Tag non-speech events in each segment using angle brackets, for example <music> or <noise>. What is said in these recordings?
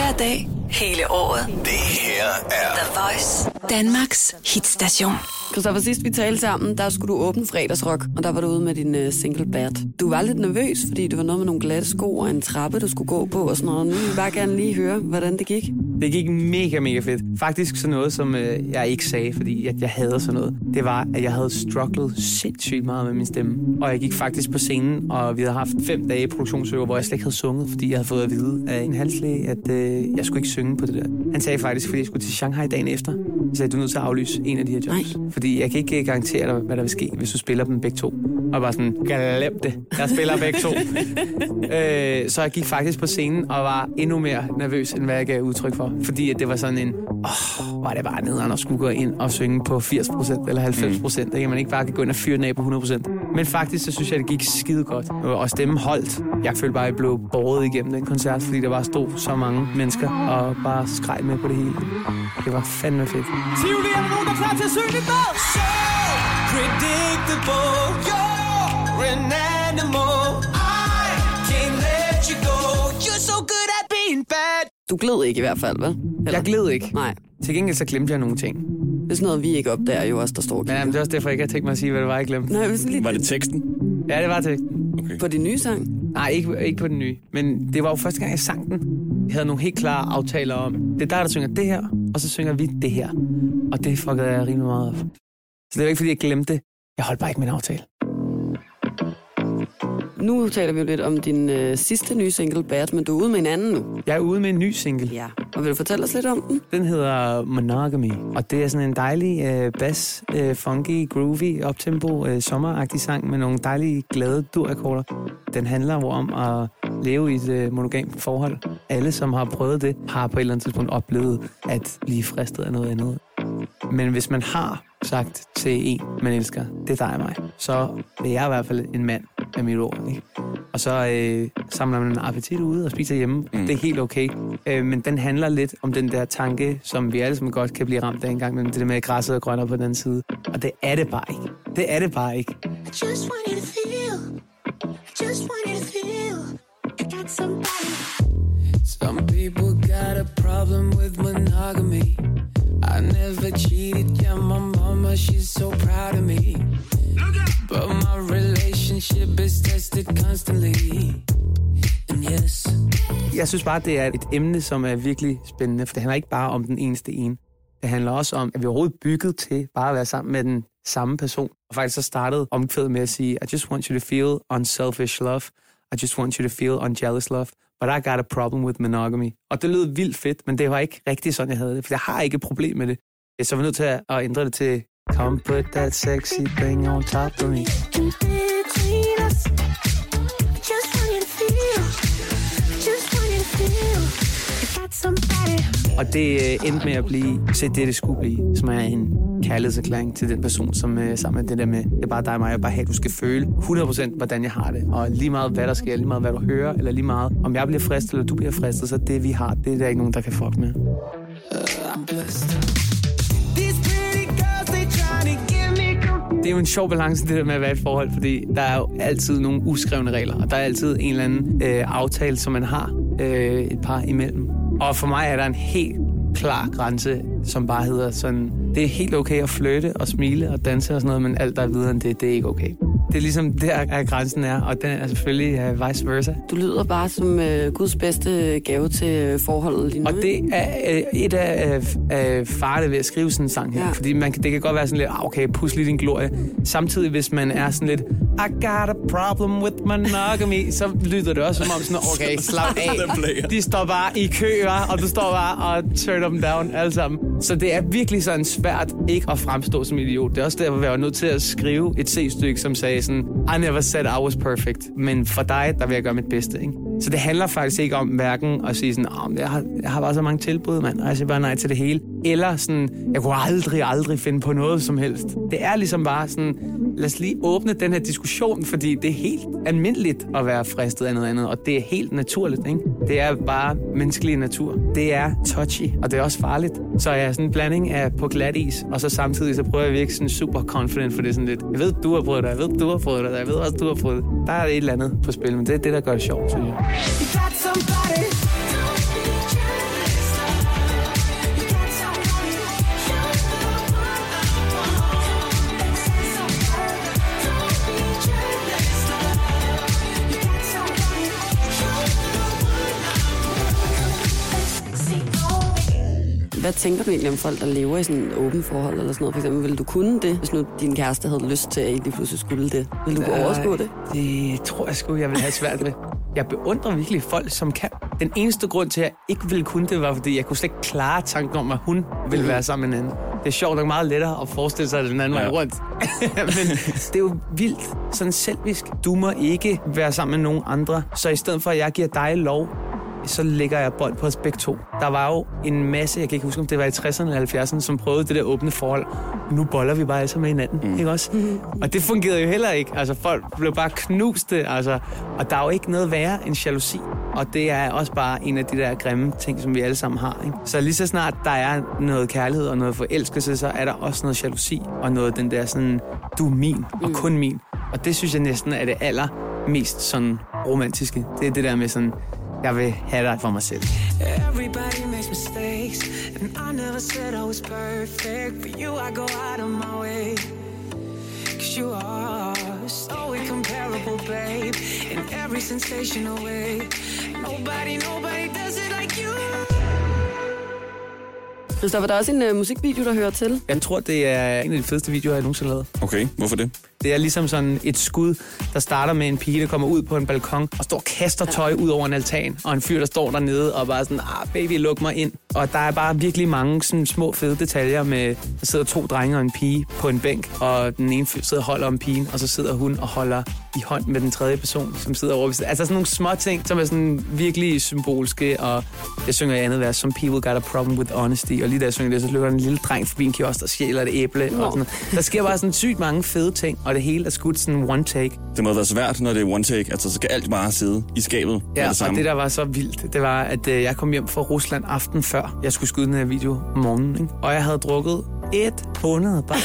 Hver dag, hele året. Det her er The Voice, Danmarks hitstation. Christoffer, sidst vi talte sammen, der skulle du åbne fredagsrock, og der var du ude med din uh, single bad. Du var lidt nervøs, fordi det var noget med nogle glatte sko og en trappe, du skulle gå på og sådan noget. Nu vil vi bare gerne lige høre, hvordan det gik. Det gik mega, mega fedt. Faktisk sådan noget, som øh, jeg ikke sagde, fordi at jeg havde sådan noget. Det var, at jeg havde strugglet sindssygt meget med min stemme. Og jeg gik faktisk på scenen, og vi havde haft fem dage produktionsøver, hvor jeg slet ikke havde sunget, fordi jeg havde fået at vide af en halslæge, at øh, jeg skulle ikke synge på det der. Han sagde faktisk, fordi jeg skulle til Shanghai dagen efter, så sagde, du er nødt til at aflyse en af de her jobs. Nej. Fordi jeg kan ikke garantere dig, hvad der vil ske, hvis du spiller dem begge to. Og var sådan, glem det. Jeg spiller begge to. <laughs> øh, så jeg gik faktisk på scenen og var endnu mere nervøs, end hvad jeg gav udtryk for. Fordi at det var sådan en, åh, oh, var det bare nederen at skulle gå ind og synge på 80% eller 90%. Mm. Ikke? Man ikke bare kan gå ind og fyre den af på 100%. Men faktisk, så synes jeg, det gik skide godt. Og stemmen holdt. Jeg følte bare, at jeg blev båret igennem den koncert, fordi der bare stod så mange mennesker og bare skreg med på det hele. Det var fandme fedt. Tivoli, er der nogen, der er klar til at synge lidt med? So predictable, you're an animal. I can't let you go. You're so good at being bad. Du gled ikke i hvert fald, vel? Eller? Jeg gled ikke. Nej, Til gengæld så glemte jeg nogle ting. det er sådan noget, vi ikke opdager jo også, der står og Men det er også derfor, jeg ikke har tænkt mig at sige, hvad det var, jeg glemte. Nej, hvis lige Var det teksten? Ja, det var til. på din nye sang. Nej, ikke, ikke på den nye. Men det var jo første gang, jeg sang den. Jeg havde nogle helt klare aftaler om, det er dig, der synger det her, og så synger vi det her. Og det fuckede jeg rimelig meget op. Så det var ikke, fordi jeg glemte det. Jeg holdt bare ikke min aftale. Nu taler vi jo lidt om din øh, sidste nye single, Bad, men du er ude med en anden nu. Jeg er ude med en ny single. Ja. Og vil du fortælle os lidt om den? Den hedder Monogamy, og det er sådan en dejlig øh, bass, øh, funky, groovy, optempo, øh, sommeragtig sang med nogle dejlige, glade durakkorder. Den handler jo om at leve i et øh, monogamt forhold. Alle, som har prøvet det, har på et eller andet tidspunkt oplevet at blive fristet af noget andet. Men hvis man har sagt til en, man elsker, det er dig og mig, så er jeg i hvert fald en mand af mit ord. Ikke? Og så øh, samler man en appetit ude og spiser hjemme. Mm. Det er helt okay. Øh, men den handler lidt om den der tanke, som vi alle sammen godt kan blive ramt af en gang, men det der med græsset er grønnere på den side. Og det er det bare ikke. Det er det bare ikke. I just want you to feel. I just want you to feel. I got somebody. Some people got a problem with monogamy. I never cheated, yeah, my mama, she's so proud of me. But my relationship is tested constantly. And yes, Jeg synes bare, det er et emne, som er virkelig spændende, for det handler ikke bare om den eneste ene. Det handler også om, at vi er overhovedet bygget til bare at være sammen med den samme person. Og faktisk så startede omkvædet med at sige, I just want you to feel unselfish love. I just want you to feel unjealous love. But I got a problem with monogamy. Og det lød vildt fedt, men det var ikke rigtig sådan, jeg havde det. For jeg har ikke et problem med det. Så var jeg nødt til at at ændre det til, Come put that sexy thing on top of me. Og det øh, endte med at blive til det, det skulle blive, som er en kærlighedserklæring til den person, som øh, sammen med det der med, det er bare dig og mig, jeg bare have, at du skal føle 100% hvordan jeg har det. Og lige meget hvad der sker, lige meget hvad du hører, eller lige meget om jeg bliver fristet, eller du bliver fristet, så det vi har, det er der ikke nogen, der kan fuck med. Det er jo en sjov balance, det der med at være i et forhold, fordi der er jo altid nogle uskrevne regler, og der er altid en eller anden øh, aftale, som man har øh, et par imellem. Og for mig er der en helt klar grænse, som bare hedder sådan, det er helt okay at flytte og smile og danse og sådan noget, men alt der er videre end det, det er ikke okay. Det er ligesom der, at grænsen er, og den er selvfølgelig uh, vice versa. Du lyder bare som øh, Guds bedste gave til øh, forholdet lige nu. Og det er øh, et af øh, farerne ved at skrive sådan en sang her. Ja. Fordi man, det kan godt være sådan lidt, ah, okay, pus lige din glorie. Samtidig, hvis man er sådan lidt, I got a problem with monogamy, <laughs> så lyder det også som om sådan, okay, <laughs> slap af. De står bare i kø, og du står bare og turn them down alle sammen. Så det er virkelig sådan svært ikke at fremstå som idiot. Det er også derfor, jeg var nødt til at skrive et C-stykke, som sagde sådan, I never said I was perfect, men for dig, der vil jeg gøre mit bedste. Ikke? Så det handler faktisk ikke om hverken at sige sådan, oh, jeg, har, jeg har bare så mange tilbud, mand, og jeg siger bare nej til det hele. Eller sådan, jeg kunne aldrig, aldrig finde på noget som helst. Det er ligesom bare sådan, lad os lige åbne den her diskussion, fordi det er helt almindeligt at være fristet af noget andet, og det er helt naturligt. Ikke? Det er bare menneskelig natur. Det er touchy, og det er også farligt. Så jeg er sådan en blanding af på glat is, og så samtidig så prøver jeg at virke sådan super confident, for det er sådan lidt, jeg ved, du har prøvet det, jeg ved, du har prøvet det, jeg ved også, du har prøvet det. Der er et eller andet på spil, men det er det, der gør det sjovt, synes jeg. You got somebody. Hvad tænker du egentlig om folk, der lever i sådan et åbent forhold eller sådan noget? For eksempel, ville du kunne det, hvis nu din kæreste havde lyst til, at I lige pludselig skulle det? Vil du kunne overskue det? Det tror jeg sgu, jeg vil have svært med. Jeg beundrer virkelig folk, som kan. Den eneste grund til, at jeg ikke ville kunne det, var, fordi jeg kunne slet ikke klare tanken om, at hun ville være sammen med en anden. Det er sjovt nok meget lettere at forestille sig den anden. Ja. vej rundt. <laughs> Men det er jo vildt, sådan selvisk. Du må ikke være sammen med nogen andre. Så i stedet for, at jeg giver dig lov, så lægger jeg bold på os begge to. Der var jo en masse, jeg kan ikke huske, om det var i 60'erne eller 70'erne, som prøvede det der åbne forhold. Nu boller vi bare sammen med hinanden, mm. ikke også? Og det fungerede jo heller ikke. Altså, folk blev bare knuste, altså. Og der er jo ikke noget værre end jalousi. Og det er også bare en af de der grimme ting, som vi alle sammen har. Ikke? Så lige så snart der er noget kærlighed og noget forelskelse, så er der også noget jalousi og noget den der sådan, du er min og kun min. Og det synes jeg næsten er det allermest sådan romantiske. Det er det der med sådan, jeg vil have dig for mig selv. Everybody makes mistakes, and I never said I was perfect. For you, I go out of my way. Cause you are so incomparable, babe, in every sensational way. Nobody, nobody does it like you. Christoffer, der er også en uh, musikvideo, der hører til. Jeg tror, det er en af de fedeste videoer, jeg nogensinde har lavet. Okay, hvorfor det? Det er ligesom sådan et skud, der starter med en pige, der kommer ud på en balkon og står og kaster tøj ud over en altan. Og en fyr, der står dernede og bare sådan, ah, baby, luk mig ind. Og der er bare virkelig mange sådan små fede detaljer med, der sidder to drenge og en pige på en bænk, og den ene fyr sidder og holder om pigen, og så sidder hun og holder i hånd med den tredje person, som sidder over. Altså sådan nogle små ting, som er sådan virkelig symbolske, og jeg synger i andet vers, some people got a problem with honesty, og lige da jeg synger det, så løber en lille dreng forbi en kiosk, der stjæler et æble. Og sådan. Der sker bare sådan sygt mange fede ting, og det hele er skudt sådan one take. Det må være svært, når det er one take. Altså, så skal alt bare sidde i skabet Ja, det og samme. det der var så vildt, det var, at øh, jeg kom hjem fra Rusland aften før, jeg skulle skyde den her video om morgenen, ikke? og jeg havde drukket et hundrede bare.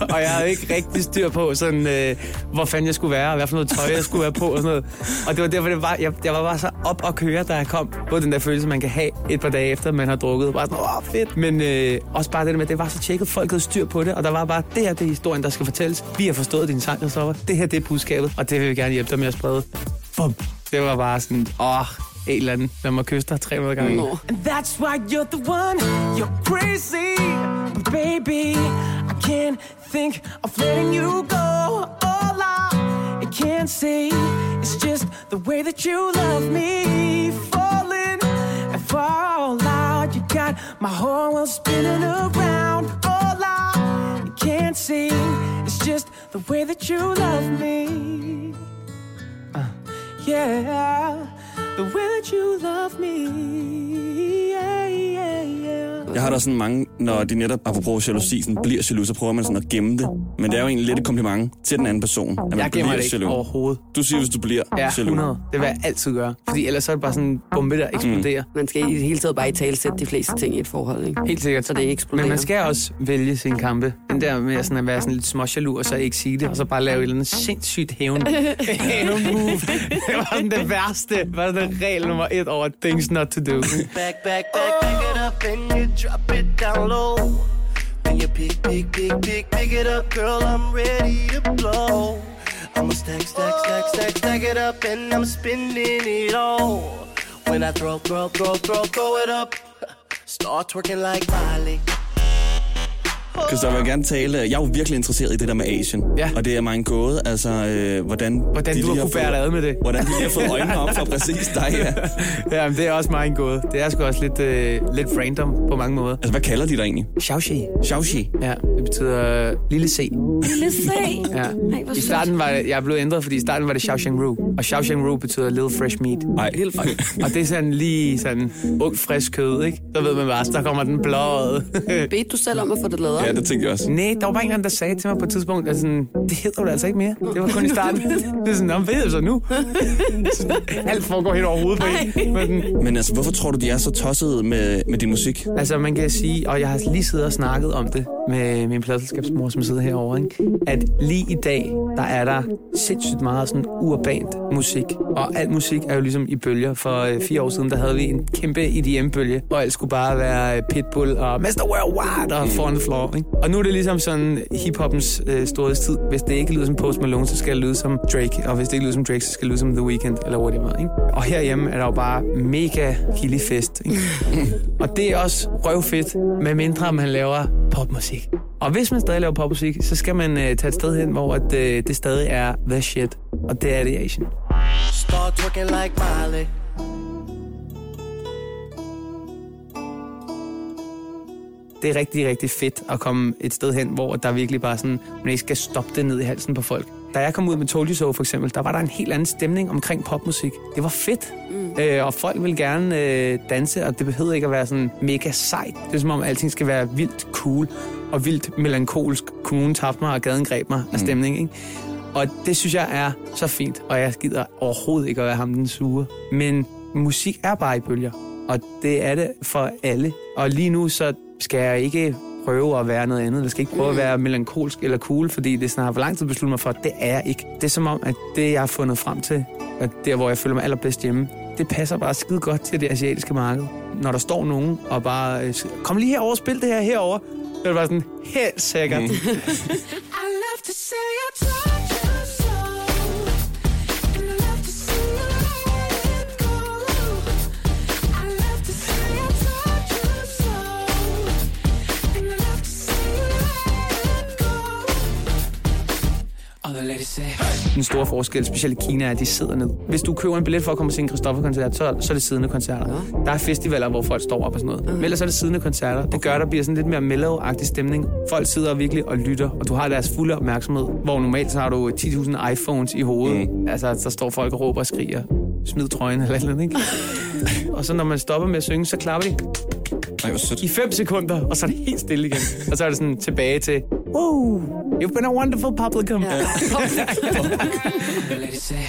<laughs> og jeg havde ikke rigtig styr på, sådan, øh, hvor fanden jeg skulle være, og hvad for noget tøj jeg skulle være på og sådan noget. Og det var derfor, det var, jeg, jeg var bare så op og køre, da kom på den der følelse, man kan have et par dage efter, man har drukket. Bare sådan, åh, fedt. Men øh, også bare det der med, at det var så tjekket, folk havde styr på det, og der var bare, det her det er historien, der skal fortælles. Vi har forstået din sang, Christoffer. Det her det er budskabet, og det vil vi gerne hjælpe dig med at sprede. Bum. Det var bare sådan, åh, en eller anden, lad mig kysse dig 300 gange. Mm. And that's why you're the one. You're crazy. Baby, I can't think of letting you go. Can't say It's just the way that you love me. Falling and fall out. You got my whole world spinning around. All I can't see. It's just the way that you love me. Uh, yeah, the way that you love me. Yeah, yeah. Jeg har da sådan mange, når de netop, apropos jalousi, sådan bliver jaloux, så prøver man sådan at gemme det. Men det er jo egentlig lidt et kompliment til den anden person, at man Jeg gemmer bliver det ikke jaloux. overhovedet. Du siger, hvis du bliver Ja, jaloux. 100. Det vil jeg altid gøre. Fordi ellers så er det bare sådan en bombe, der eksploderer. Mm. Man skal i det hele taget bare i tale sætte de fleste ting i et forhold, ikke? Helt sikkert. Så det ikke eksploderer. Men man skal også vælge sin kampe. Den der med sådan at være sådan lidt småjaloux, og så ikke sige det, og så bare lave et eller andet sindssygt hævn, hævn move. Det var sådan det værste. Det var sådan regel nummer et over things not to do. Back, back, back, back it up and you drop it down low. When you pick, pick, pick, pick, pick it up, girl, I'm ready to blow. I'ma stack, stack, stack, stack, stack it up and I'm spending it all. When I throw, throw, throw, throw, throw it up, <laughs> start twerking like Miley. Christoffer, jeg vil gerne tale. Jeg er jo virkelig interesseret i det der med Asien. Ja. Og det er mig en gåde, altså, øh, hvordan... Hvordan de du har kunne bære dig ad med det. Hvordan de har fået <laughs> øjnene op for præcis dig, ja. <laughs> Ja, men det er også meget en gåde. Det er sgu også lidt, øh, lidt random på mange måder. Altså, hvad kalder de dig egentlig? Xiaoxi. Xiaoxi. Ja, det betyder øh, lille C. Lille sag. <laughs> Ja. Ej, I starten var det, jeg blev ændret, fordi i starten var det Xiaoxiang Ru. Og Xiaoxiang Ru betyder little fresh meat. Nej, Og det er sådan lige sådan ung, frisk kød, ikke? Så ved man bare, så kommer den blåede. Bedte du selv om at få det lavet? Ja, det tænkte jeg også. Nej, der var bare en, anden, der sagde til mig på et tidspunkt, at sådan, det hedder du altså ikke mere. Det var kun i starten. <laughs> Det er sådan, "Nå, hvad hedder det så nu? <laughs> Alt foregår helt over hovedet på en. Men altså, hvorfor tror du, de er så tossede med, med din musik? Altså, man kan sige, og jeg har lige siddet og snakket om det med min pladselskabsmor, som sidder herovre, ikke? at lige i dag, der er der sindssygt meget sådan urbant musik. Og al musik er jo ligesom i bølger. For øh, fire år siden, der havde vi en kæmpe EDM-bølge, og alt skulle bare være øh, Pitbull og Mr. Worldwide og on the Floor. Ikke? Og nu er det ligesom sådan hiphoppens øh, storhedstid. Hvis det ikke lyder som Post Malone, så skal det lyde som Drake. Og hvis det ikke lyder som Drake, så skal det lyde som The Weeknd eller whatever. Ikke? Og herhjemme er der jo bare mega killig fest. Ikke? <laughs> og det er også røvfedt, med mindre man laver popmusik. Og hvis man stadig laver popmusik, så skal man øh, tage et sted hen, hvor at, øh, det stadig er the shit. Og det er det i Asien. Start twerking like Miley. Det er rigtig, rigtig fedt at komme et sted hen, hvor der virkelig bare sådan, man ikke skal stoppe det ned i halsen på folk. Da jeg kom ud med Told You So for eksempel, der var der en helt anden stemning omkring popmusik. Det var fedt, mm. øh, og folk vil gerne øh, danse, og det behøver ikke at være sådan mega sejt. Det er som om, alting skal være vildt cool og vildt melankolsk. Kommunen tabte mig, og gaden greb mig af stemning, ikke? Og det synes jeg er så fint, og jeg gider overhovedet ikke at være ham den sure. Men musik er bare i bølger, og det er det for alle. Og lige nu så skal jeg ikke prøve at være noget andet. Jeg skal ikke prøve at være melankolsk eller cool, fordi det snart for lang tid besluttet mig for, at det er jeg ikke. Det er som om, at det, jeg har fundet frem til, at der, hvor jeg føler mig allerbedst hjemme, det passer bare skide godt til det asiatiske marked. Når der står nogen og bare, øh, kom lige herover og spil det her herover, så er det bare sådan, helt sikkert. Mm. <laughs> <laughs> Den store forskel, specielt i Kina, er, at de sidder ned. Hvis du køber en billet for at komme og se en Christoffer-koncert, så, så er det siddende koncerter. Der er festivaler, hvor folk står op og sådan noget. Men ellers er det siddende koncerter. Det gør, der bliver sådan lidt mere mellow-agtig stemning. Folk sidder virkelig og lytter, og du har deres fulde opmærksomhed. Hvor normalt så har du 10.000 iPhones i hovedet. Mm. Altså, så står folk og råber og skriger. Smid trøjen eller eller andet, ikke? <laughs> og så når man stopper med at synge, så klapper de Ej, hvor sødt. i 5 sekunder, og så er det helt stille igen. Og så er det sådan tilbage til, wow, you've been a wonderful publicum. <laughs> Say.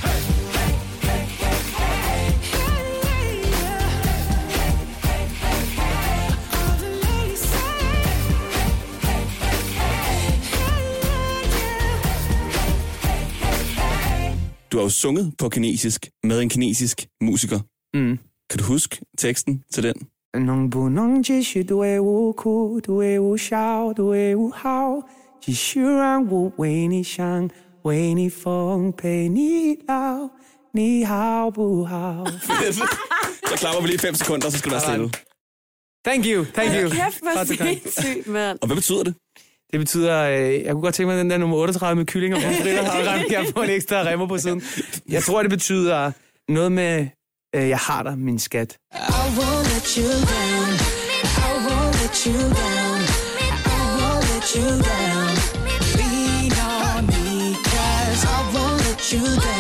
Du har jo sunget på kinesisk med en kinesisk musiker. Mm. Kan du huske teksten til den? Nong bu nong ji shu du e wu ku du e wu xiao du e wu hao ji xu ran wu wei ni xiang wei ni feng pei ni lao ni hao bu hao. <laughs> Så klapper vi lige fem sekunder, så skal du være stille. Thank you, thank you. Kæft, hvor sindssygt, mand. Og hvad betyder det? Det betyder, øh, jeg kunne godt tænke mig, at den der nummer 38 med kylling og pomfritter har ramt jeg på en ekstra remmer på siden. Jeg tror, det betyder noget med, Øh, jeg har dig, min skat. I won't let you down. I won't let you down. I won't let you down. Lean on me, cause I won't let you down.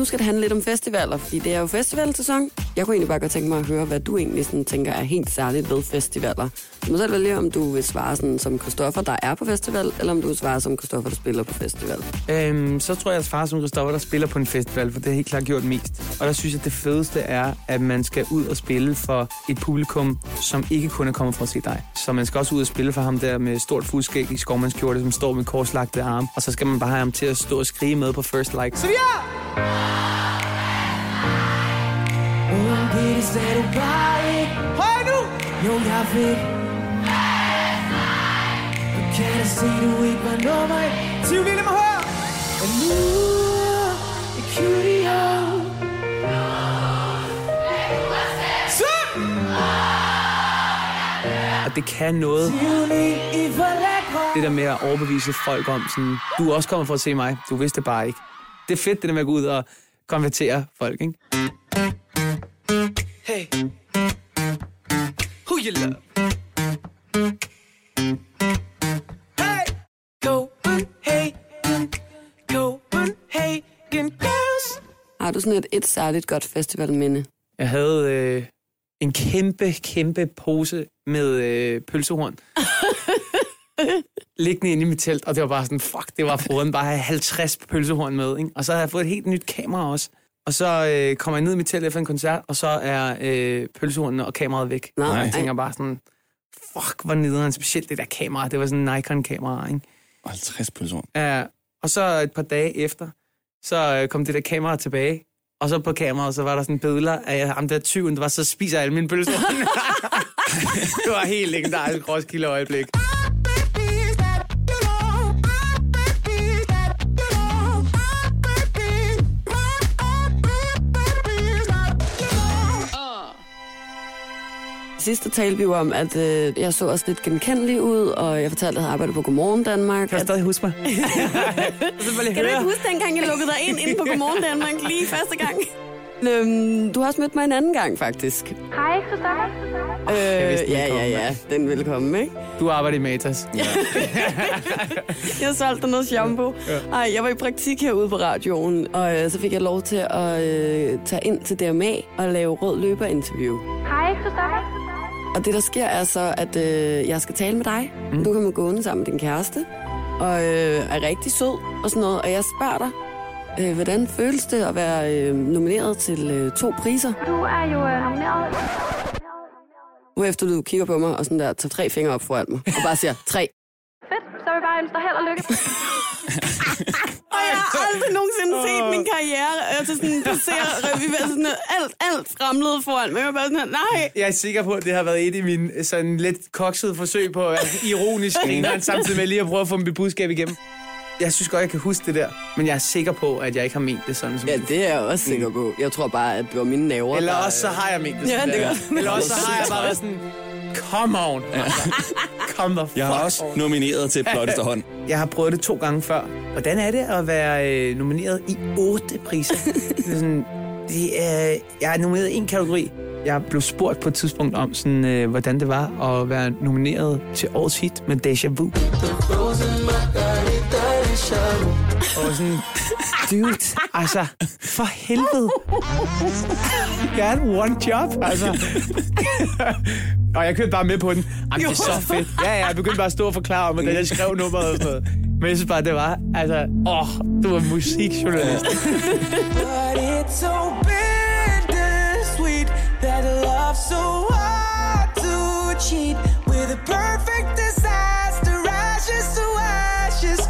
Nu skal det handle lidt om festivaler, fordi det er jo festivalsæson. Jeg kunne egentlig bare godt tænke mig at høre, hvad du egentlig sådan tænker er helt særligt ved festivaler. Du må selv vælge, om du vil svare sådan som Christoffer, der er på festival, eller om du vil svare som Christoffer, der spiller på festival. Øhm, så tror jeg, at far som Christoffer, der spiller på en festival, for det har helt klart gjort mest. Og der synes jeg, at det fedeste er, at man skal ud og spille for et publikum, som ikke kun er kommet for at se dig. Så man skal også ud og spille for ham der med stort fuldskæg i skovmandskjorte, som står med korslagte arme. Og så skal man bare have ham til at stå og skrige med på First Like. Så ja! Høj nu! Jo, jeg ved Du kan se, du ikke var nummer et. Siv Lille må høre! Og nu er cutie Og det kan noget, det der med at overbevise folk om, sådan, du er også kommet for at se mig, du vidste det bare ikke. Det er fedt, det der med at gå ud og konvertere folk, ikke? Hey Who you love? Hey Copenhagen Copenhagen girls Har du sådan et, et særligt godt festivalminde? Jeg havde øh, en kæmpe, kæmpe pose med øh, pølsehorn. <laughs> liggende inde i mit telt, og det var bare sådan, fuck, det var froden bare at have 50 pølsehorn med, ikke? Og så havde jeg fået et helt nyt kamera også. Og så øh, kommer jeg ned i mit telt efter en koncert, og så er øh, pølsehornene og kameraet væk. Nej. Og jeg tænker bare sådan, fuck, hvor nederen, specielt det der kamera. Det var sådan en Nikon-kamera, ikke? 50 pølser. Ja, og så et par dage efter, så øh, kom det der kamera tilbage, Og så på kameraet, så var der sådan billeder af ham der tyven, der var så spiser alle mine pølser. <laughs> det var helt legendarisk Roskilde-øjeblik. Sidste talte vi jo om, at øh, jeg så også lidt genkendelig ud, og jeg fortalte, at jeg havde arbejdet på Godmorgen Danmark. Kan du stadig huske mig? <laughs> Kan du ikke huske, dengang jeg lukkede dig ind inde på Godmorgen Danmark lige første gang? <laughs> Øhm, du har også mødt mig en anden gang, faktisk. Hej, Christoffer. Øh, vidste, ja, ja, ja. Den velkommen, ikke? Du arbejder i Matas. <laughs> Jeg solgte noget shampoo. Ej, jeg var i praktik herude på radioen, og øh, så fik jeg lov til at øh, tage ind til DMA og lave rød løber-interview. Hej, Christoffer. Og det, der sker, er så, at øh, jeg skal tale med dig. Mm. Du kommer gående sammen med din kæreste, og øh, er rigtig sød og sådan noget. Og jeg spørger dig, øh, hvordan føles det at være øh, nomineret til øh, to priser? Du er jo øh, nomineret. Hvorefter du kigger på mig og sådan der, tager tre fingre op foran mig, og bare siger tre. Fedt. Så vil jeg bare ønske dig held og lykke. <laughs> Og jeg har aldrig nogensinde set min karriere altså sådan, passere revy, altså sådan alt, alt fremlet foran mig. Jeg var bare sådan, nej. Jeg er sikker på, at det har været et af mine sådan lidt koksede forsøg på at ironisk <laughs> grineren, samtidig med lige at prøve at få mit budskab igennem. Jeg synes godt, jeg kan huske det der, men jeg er sikker på, at jeg ikke har ment det sådan. Som Ja, det er jeg også sikker på. Jeg tror bare, at det var mine naver, Eller der, også så har jeg ment det Ja, sådan det der. gør- Eller også så har jeg bare været sådan, come on. Altså, <laughs> come the fuck Jeg har også on. nomineret til Flotteste <laughs> Hånd. Jeg har prøvet det to gange før. Hvordan er det at være øh, nomineret i otte priser? <laughs> det er sådan, det er, jeg er nomineret i en kategori. Jeg blev spurgt på et tidspunkt om, sådan, øh, hvordan det var at være nomineret til årets hit med Deja Vu. Og sådan, dude, altså, for helvede. Got one job, altså. og jeg kørte bare med på den. Jamen, det er så fedt. Ja, ja, jeg begyndte bare at stå og forklare om, hvordan jeg skrev nummeret og sådan noget. Men jeg synes bare, det var, altså, åh, du var musikjournalist. But it's so bittersweet that love's so hard to cheat with a perfect disaster, ashes to ashes.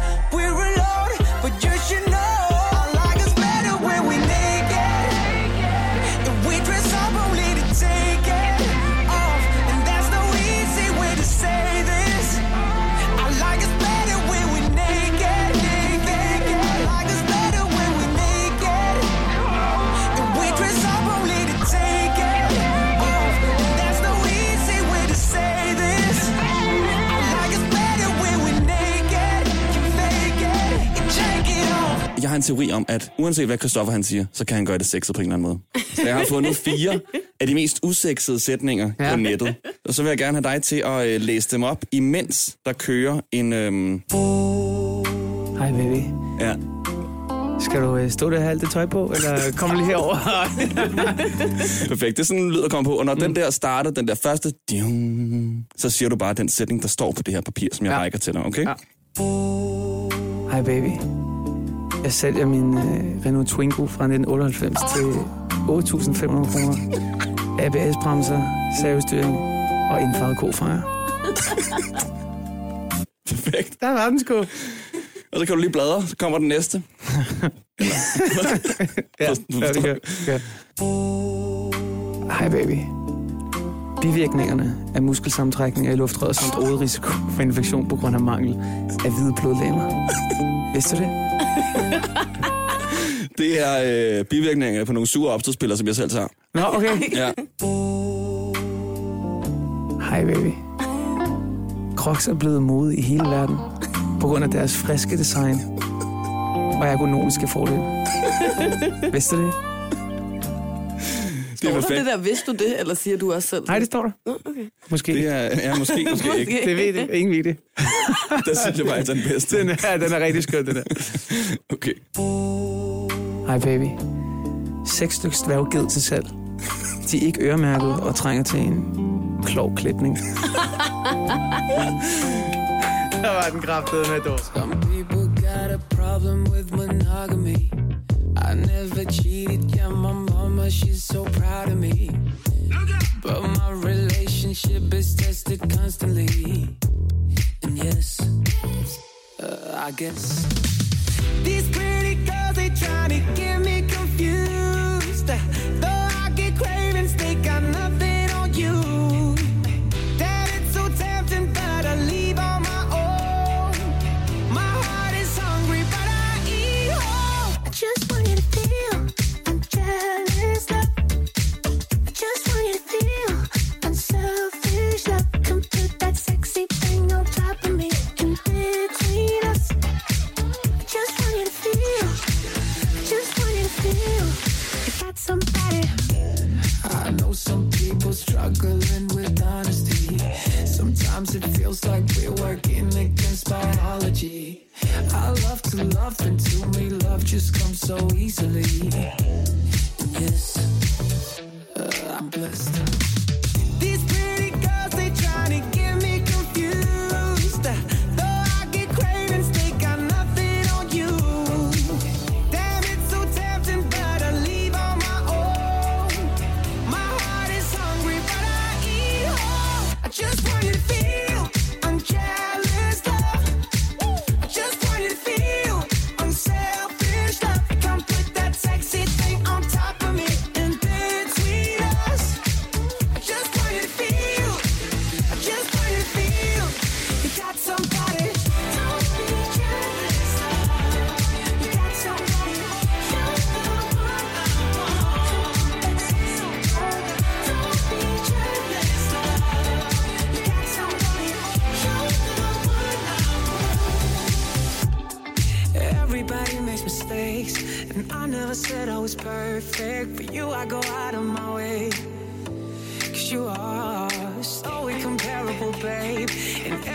At uanset hvad Christoffer han siger, så kan han gøre det sexet på en eller anden måde. Så jeg har fundet fire af de mest usexede sætninger ja. På nettet. Og så vil jeg gerne have dig til at øh, læse dem op, imens der kører en... Øhm, Hej, baby. ja, Skal du øh, stå der og have alt det tøj på, eller kommer lige herover? <laughs> perfekt. Det er sådan en lyd, der kommer på. Og når mm. den der starter, den der første... Så siger du bare den sætning, der står på det her papir, som jeg. Ja. rækker til dig, okay? Ja. Hej, baby. Jeg sælger min øh, Renault Twingo fra 1998 til 8.500 kroner. ABS-bremser, servostyring og indfarvet kofanger. <laughs> Perfekt. Der var den sgu. Og så kan du lige bladre, så kommer den næste. <laughs> Ja, ja, <laughs> det gør. Hej baby. Bivirkningerne af muskelsammentrækninger i luftrøret samt øget risiko for infektion på grund af mangel af hvide blodlegemer. Vidste du det? <laughs> Det er øh, bivirkninger på nogle sure opstødspillere, som jeg selv tager. Nå, okay. Ja. Hej baby. Crocs er blevet mode i hele verden på grund af deres friske design og ergonomiske fordele. Vidste du det? Det er Står der perfekt. det der, vidste du det, eller siger du også selv? Nej, det står der. Okay. Måske. Det er, ja, måske, <laughs> måske ikke. Det ved det. Ingen ved det. <laughs> Der synes jeg bare, at den bedste. Den er, den er rigtig skøn, den der. <laughs> Okay. Hej baby. Seks stykker dværgged til salg. De er ikke øremærket og trænger til en klog klipning. Der var den kraftede med dog. Some people got a problem with monogamy. I never cheated, yeah, my mama, she's so proud of me. But my relationship is tested constantly. And yes, uh, I guess these pretty girls, they trying to get me confused.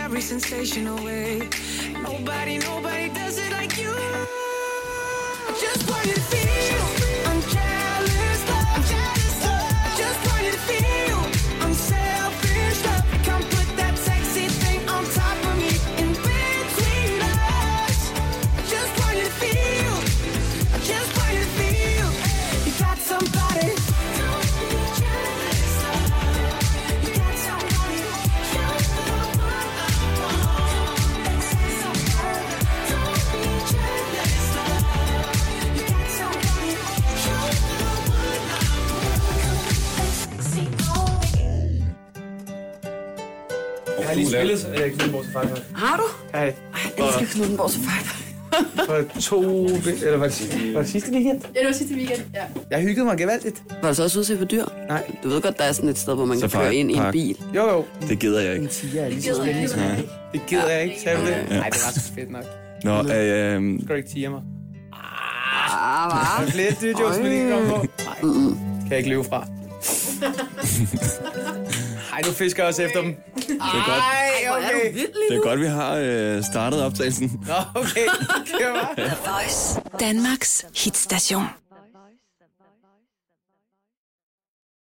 Every sensational way. Nobody, nobody does it like you. Just want you to feel Jeg har lige spillet uh, Knudborg Safari. Har du? Hej. Ej, jeg elsker Knuddenborg Safari. For to... Eller var det, sidste- var det sidste weekend? Ja, det var sidste weekend, ja. Jeg hyggede mig gevaldigt. Var du så også ude til for dyr? Nej. Du ved godt, der er sådan et sted, hvor man kan Safari køre ind i en Park. bil. Jo, jo. Det gider jeg ikke. En tiger er lige så gider jeg spændende. ikke. som- Det gider jeg ikke, sagde du det? Nej, det var så fedt nok. Nå, øh, Skal du ikke tige mig? Ah, Der hva? er flere dyrjokes, vi lige kommer på. Nej, kan jeg ikke leve fra. <laughs> Ej, nu fisker også efter dem. det er godt, Ej, okay. det er godt vi har øh, startet optagelsen. Nå, okay. <laughs> The Voice. Danmarks hitstation.